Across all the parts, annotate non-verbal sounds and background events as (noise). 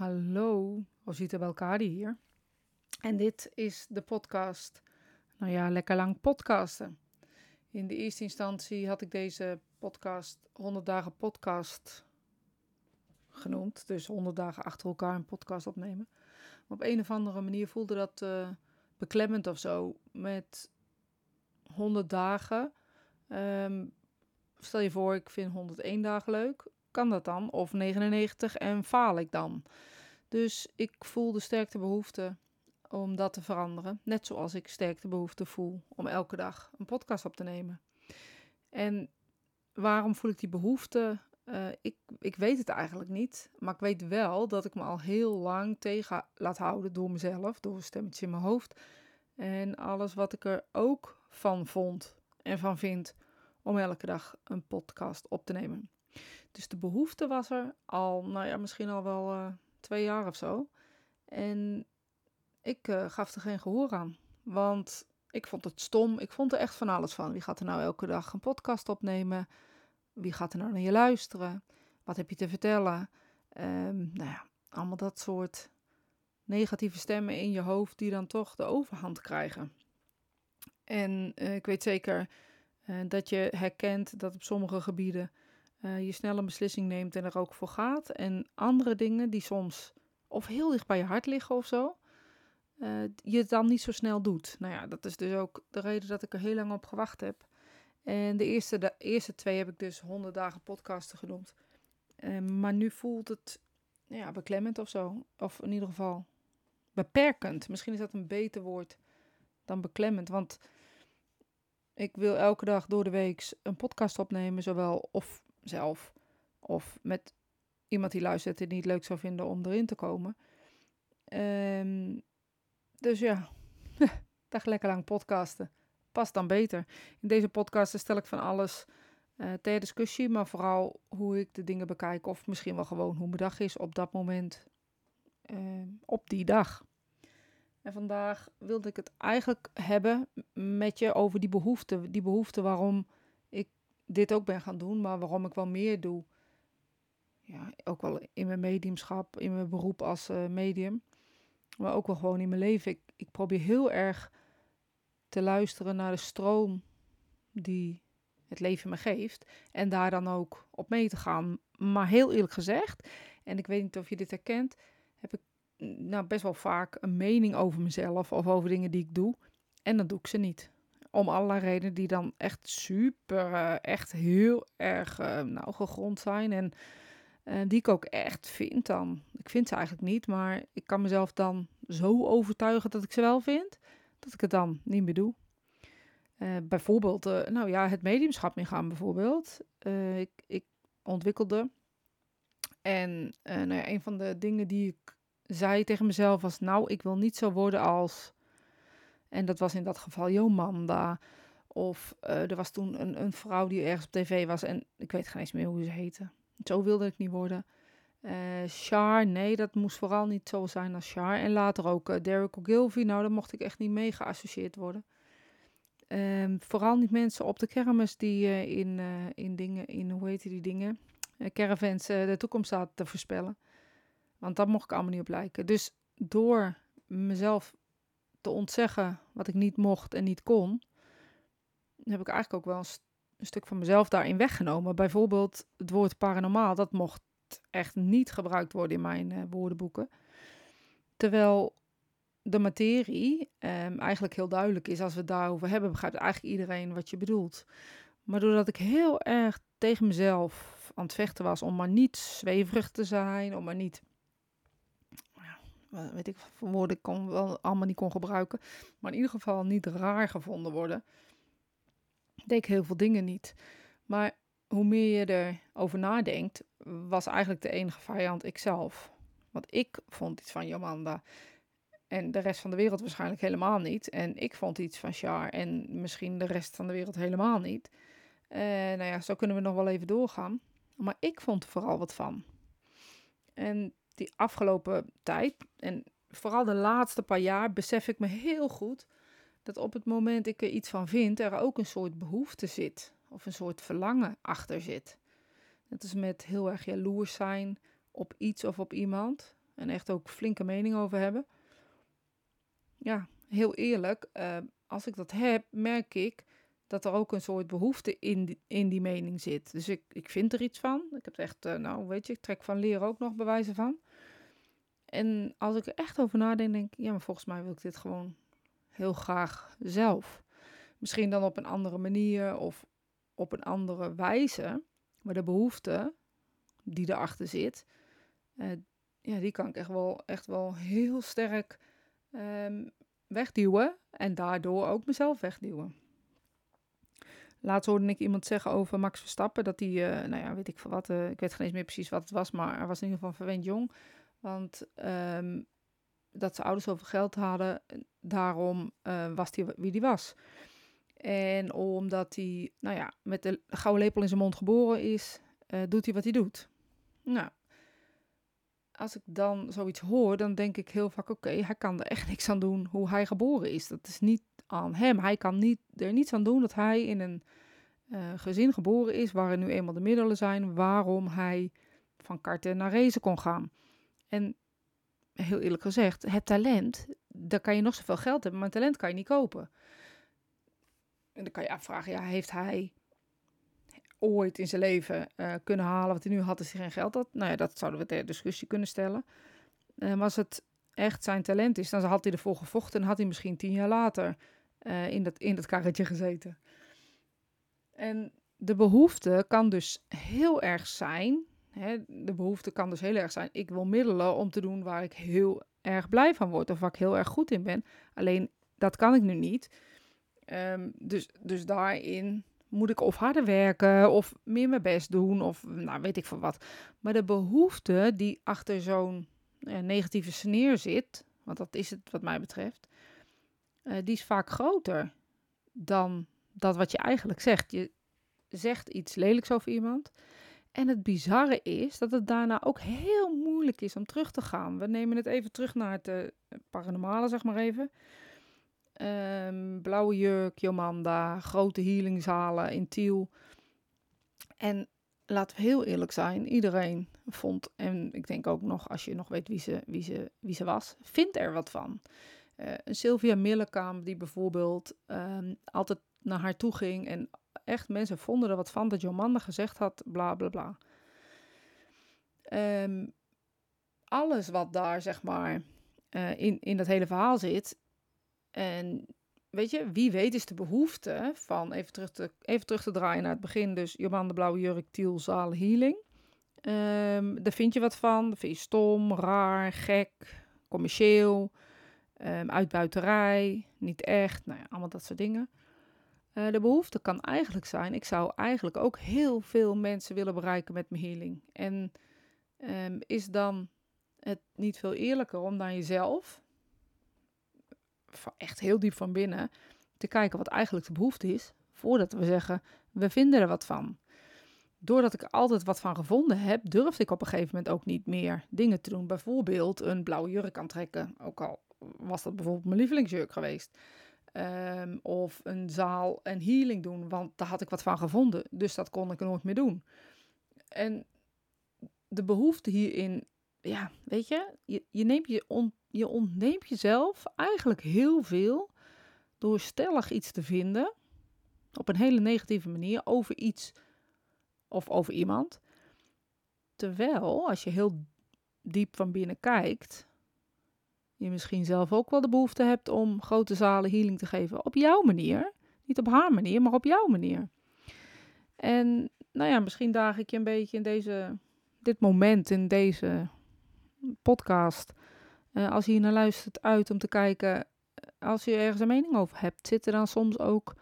Hallo, Rosita Belkadi hier. En dit is de podcast, nou ja, lekker lang podcasten. In de eerste instantie had ik deze podcast 100 dagen podcast genoemd. Dus 100 dagen achter elkaar een podcast opnemen. Maar op een of andere manier voelde dat uh, beklemmend of zo. Met 100 dagen. Um, stel je voor, ik vind 101 dagen leuk kan dat dan? Of 99 en faal ik dan? Dus ik sterk de behoefte om dat te veranderen. Net zoals ik sterk de behoefte voel om elke dag een podcast op te nemen. En waarom voel ik die behoefte? Uh, ik, ik weet het eigenlijk niet. Maar ik weet wel dat ik me al heel lang tegen laat houden door mezelf, door een stemmetje in mijn hoofd. En alles wat ik er ook van vond en van vind om elke dag een podcast op te nemen. Dus de behoefte was er al, nou ja, misschien al wel uh, twee jaar of zo. En ik uh, gaf er geen gehoor aan. Want ik vond het stom. Ik vond er echt van alles van. Wie gaat er nou elke dag een podcast opnemen? Wie gaat er nou naar je luisteren? Wat heb je te vertellen? Um, nou ja, allemaal dat soort negatieve stemmen in je hoofd die dan toch de overhand krijgen. En uh, ik weet zeker dat je herkent dat op sommige gebieden uh, je snel een beslissing neemt en er ook voor gaat. En andere dingen die soms of heel dicht bij je hart liggen of zo, uh, je het dan niet zo snel doet. Nou ja, dat is dus ook de reden dat ik er heel lang op gewacht heb. En de eerste, de eerste twee heb ik dus 100 dagen podcasten genoemd. Uh, maar nu voelt het ja, beklemmend of zo. Of in ieder geval beperkend. Misschien is dat een beter woord dan beklemmend. Want ik wil elke dag door de week een podcast opnemen, zowel of zelf of met iemand die luistert die het niet leuk zou vinden om erin te komen. Um, dus ja, (laughs) dag lekker lang podcasten. Past dan beter. In deze podcasten stel ik van alles uh, ter discussie, maar vooral hoe ik de dingen bekijk of misschien wel gewoon hoe mijn dag is op dat moment, uh, op die dag. En vandaag wilde ik het eigenlijk hebben met je over die behoefte. Die behoefte waarom dit ook ben gaan doen, maar waarom ik wel meer doe. Ja, ook wel in mijn mediumschap, in mijn beroep als uh, medium. Maar ook wel gewoon in mijn leven. Ik, ik probeer heel erg te luisteren naar de stroom die het leven me geeft. En daar dan ook op mee te gaan. Maar heel eerlijk gezegd, en ik weet niet of je dit herkent, heb ik nou best wel vaak een mening over mezelf of over dingen die ik doe. En dan doe ik ze niet. Om allerlei redenen die dan echt super, uh, echt heel erg uh, nou, gegrond zijn. En uh, die ik ook echt vind dan. Ik vind ze eigenlijk niet, maar ik kan mezelf dan zo overtuigen dat ik ze wel vind, dat ik het dan niet meer doe. bijvoorbeeld, nou ja, het mediumschap ingaan bijvoorbeeld. ik, ik ontwikkelde. En nou ja, een van de dingen die ik zei tegen mezelf was, nou, ik wil niet zo worden als en dat was in dat geval Jomanda. Of uh, er was toen een, een vrouw die ergens op tv was en ik weet geen eens meer hoe ze heette. Zo wilde ik niet worden. Uh, Char, nee, dat moest vooral niet zo zijn als Char. En later ook uh, Derek Ogilvie, nou, daar mocht ik echt niet mee geassocieerd worden. Um, vooral niet mensen op de kermis die in, in dingen, in hoe heet die dingen, caravans de toekomst zaten te voorspellen. Want dat mocht ik allemaal niet op lijken. Dus door mezelf te ontzeggen wat ik niet mocht en niet kon, heb ik eigenlijk ook wel een, een stuk van mezelf daarin weggenomen. Bijvoorbeeld het woord paranormaal, dat mocht echt niet gebruikt worden in mijn uh, woordenboeken. Terwijl de materie um, eigenlijk heel duidelijk is. Als we het daarover hebben, begrijpt eigenlijk iedereen wat je bedoelt. Maar doordat ik heel erg tegen mezelf aan het vechten was om maar niet zweverig te zijn, om maar niet weet ik voor woorden ik kon wel allemaal niet kon gebruiken. Maar in ieder geval niet raar gevonden worden. Deed heel veel dingen niet. Maar hoe meer je erover nadenkt, was eigenlijk de enige vijand ikzelf. Want ik vond iets van Jomanda. En de rest van de wereld waarschijnlijk helemaal niet. En ik vond iets van Char. En misschien de rest van de wereld helemaal niet. Uh, nou ja, zo kunnen we nog wel even doorgaan. Maar ik vond er vooral wat van. En die afgelopen tijd, en vooral de laatste paar jaar, besef ik me heel goed dat op het moment ik er iets van vind, er ook een soort behoefte zit. Of een soort verlangen achter zit. Het is met heel erg jaloers zijn op iets of op iemand. en echt ook flinke mening over hebben. Ja, heel eerlijk, uh, als ik dat heb, merk ik dat er ook een soort behoefte in die, in die mening zit. Dus ik, ik vind er iets van. Ik heb echt, uh, nou weet je, ik trek van leren ook nog bewijzen van. En als ik er echt over nadenk, denk ik, ja, maar volgens mij wil ik dit gewoon heel graag zelf. Misschien dan op een andere manier of op een andere wijze. Maar de behoefte die erachter zit, uh, ja, die kan ik echt wel, echt wel heel sterk um, wegduwen. En daardoor ook mezelf wegduwen. Laatst hoorde ik iemand zeggen over Max Verstappen dat hij, uh, nou ja, weet ik veel wat, uh, ik weet geen eens meer precies wat het was, maar hij was in ieder geval verwend jong. Want um, dat zijn ouders zoveel geld hadden, daarom uh, was hij wie hij was. En omdat hij, nou ja, met de gouden lepel in zijn mond geboren is, uh, doet hij wat hij doet. Nou, als ik dan zoiets hoor, dan denk ik heel vaak: oké, hij kan er echt (laughs) niks aan doen hoe hij geboren is. Dat is niet aan hem. Hij kan niet, er niets aan doen dat hij in een uh, gezin geboren is waar er nu eenmaal de middelen zijn waarom hij van karten naar race kon gaan. En heel eerlijk gezegd, het talent, daar kan je nog zoveel geld hebben, maar talent kan je niet kopen. En dan kan je afvragen, ja, heeft hij ooit in zijn leven uh, kunnen halen wat hij nu had als hij geen geld had? Nou ja, dat zouden we ter discussie kunnen stellen. Uh, maar als het echt zijn talent is, dan had hij ervoor gevochten en had hij misschien tien jaar later uh, in, dat, in dat karretje gezeten. En de behoefte kan dus heel erg zijn Hè, de behoefte kan dus heel erg zijn, ik wil middelen om te doen waar ik heel erg blij van word of waar ik heel erg goed in ben. Alleen dat kan ik nu niet. Um, dus, dus daarin moet ik of harder werken of meer mijn best doen of nou weet ik van wat. Maar de behoefte die achter zo'n ja, negatieve sneer zit, want dat is het wat mij betreft, uh, die is vaak groter dan dat wat je eigenlijk zegt. Je zegt iets lelijks over iemand en het bizarre is dat het daarna ook heel moeilijk is om terug te gaan. We nemen het even terug naar het uh, paranormale, zeg maar even. Um, blauwe jurk, Jomanda, grote healingzalen in Tiel. En laten we heel eerlijk zijn, iedereen vond, en ik denk ook nog als je nog weet wie ze, wie ze, wie ze was, vindt er wat van. Uh, een Sylvia Millekamp die bijvoorbeeld um, altijd naar haar toe ging en echt mensen vonden er wat van dat Jomanda gezegd had, bla bla bla. Um, alles wat daar, zeg maar, uh, in, in dat hele verhaal zit. En weet je, wie weet is de behoefte van, even terug te, even terug te draaien naar het begin, dus Jomanda Blauwe Jurk, Tiel, Zaal, Healing. Um, daar vind je wat van, dat vind je stom, raar, gek, commercieel, um, uitbuiterij, niet echt, nou ja, allemaal dat soort dingen. Uh, de behoefte kan eigenlijk zijn, ik zou eigenlijk ook heel veel mensen willen bereiken met mijn healing. En um, is dan het niet veel eerlijker om naar jezelf, echt heel diep van binnen, te kijken wat eigenlijk de behoefte is, voordat we zeggen, we vinden er wat van. Doordat ik altijd wat van gevonden heb, durfde ik op een gegeven moment ook niet meer dingen te doen. Bijvoorbeeld een blauwe jurk aantrekken, ook al was dat bijvoorbeeld mijn lievelingsjurk geweest. Um, of een zaal en healing doen, want daar had ik wat van gevonden. Dus dat kon ik nooit meer doen. En de behoefte hierin, ja, weet je, je, je, je, je ontneemt jezelf eigenlijk heel veel door stellig iets te vinden op een hele negatieve manier over iets of over iemand. Terwijl, als je heel diep van binnen kijkt, je misschien zelf ook wel de behoefte hebt om grote zalen healing te geven op jouw manier. Niet op haar manier, maar op jouw manier. En nou ja, misschien daag ik je een beetje in deze, dit moment, in deze podcast, uh, als je hier naar luistert, uit om te kijken, eh, als je ergens een mening over hebt, zit er dan soms ook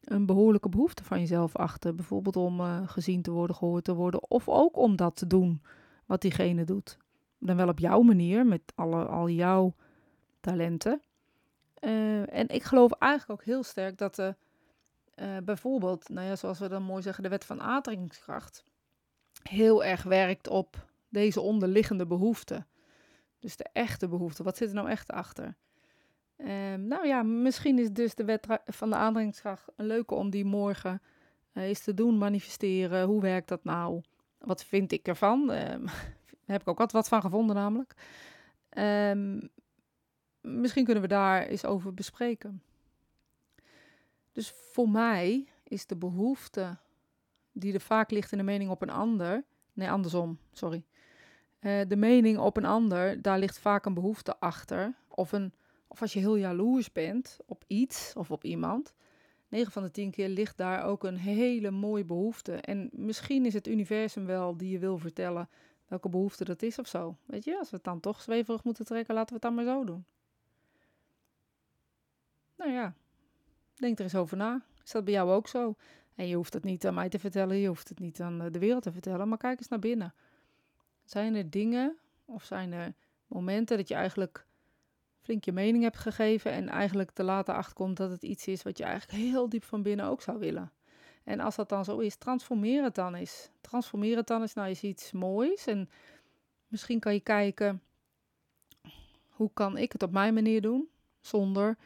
een behoorlijke behoefte van jezelf achter. Bijvoorbeeld om uh, gezien te worden, gehoord te worden, of ook om dat te doen wat diegene doet dan wel op jouw manier, met alle, al jouw talenten. Uh, en ik geloof eigenlijk ook heel sterk dat de, uh, bijvoorbeeld, nou ja, zoals we dan mooi zeggen, de wet van aantrekkingskracht heel erg werkt op deze onderliggende behoeften. Dus de echte behoefte. Wat zit er nou echt achter? Um, nou ja, misschien is dus de wet van de aantrekkingskracht een leuke om die morgen uh, eens te doen, manifesteren. Hoe werkt dat nou? Wat vind ik ervan? Heb ik ook wat, van gevonden namelijk. Ehm, misschien kunnen we daar eens over bespreken. Dus voor mij is de behoefte die er vaak ligt in de mening op een ander. Nee, andersom, sorry. Uh, de mening op een ander, daar ligt vaak een behoefte achter. Of, een, of als je heel jaloers bent op iets of op iemand. 9 van de 10 keer ligt daar ook een hele mooie behoefte. En misschien is het universum wel die je wil vertellen welke behoefte dat is of zo. Weet je, als we het dan toch zweverig moeten trekken, laten we het dan maar zo doen. Nou ja, denk er eens over na. Is dat bij jou ook zo? En je hoeft het niet aan mij te vertellen, je hoeft het niet aan eh, de wereld te vertellen, maar kijk eens naar binnen. Zijn er dingen of zijn er momenten dat je eigenlijk flink je mening hebt gegeven en eigenlijk te later achterkomt dat het iets is wat je eigenlijk heel diep van binnen ook zou willen? En als dat dan zo is, transformeer het dan eens. Transformeer het dan eens naar iets moois. En misschien kan je kijken, hoe kan ik het op mijn manier doen? Zonder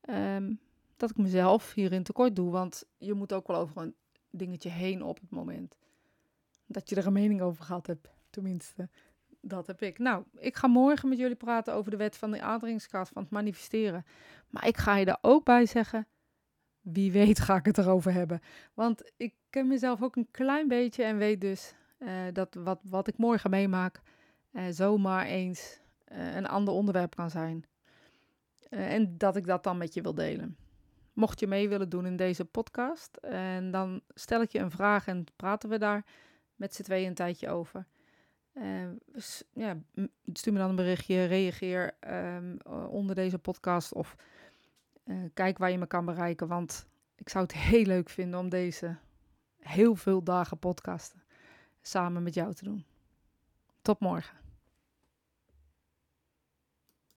ehm, dat ik mezelf hierin tekort doe. Want je moet ook wel over een dingetje heen op het moment. Dat je er een mening over gehad hebt. Tenminste, dat heb ik. Nou, ik ga morgen met jullie praten over de wet van de aandringingskracht van het manifesteren. Maar ik ga je daar ook bij zeggen, wie weet ga ik het erover hebben. Want ik ken mezelf ook een klein beetje en weet dus uh, dat wat, wat ik morgen meemaak uh, zomaar eens uh, een ander onderwerp kan zijn. en dat ik dat dan met je wil delen. Mocht je mee willen doen in deze podcast, en dan stel ik je een vraag en praten we daar met z'n tweeën een tijdje over. ja, stuur me dan een berichtje, reageer um, onder deze podcast of kijk waar je me kan bereiken, want ik zou het (laughs) heel leuk vinden om deze heel veel dagen podcasten samen met jou te doen. Tot morgen.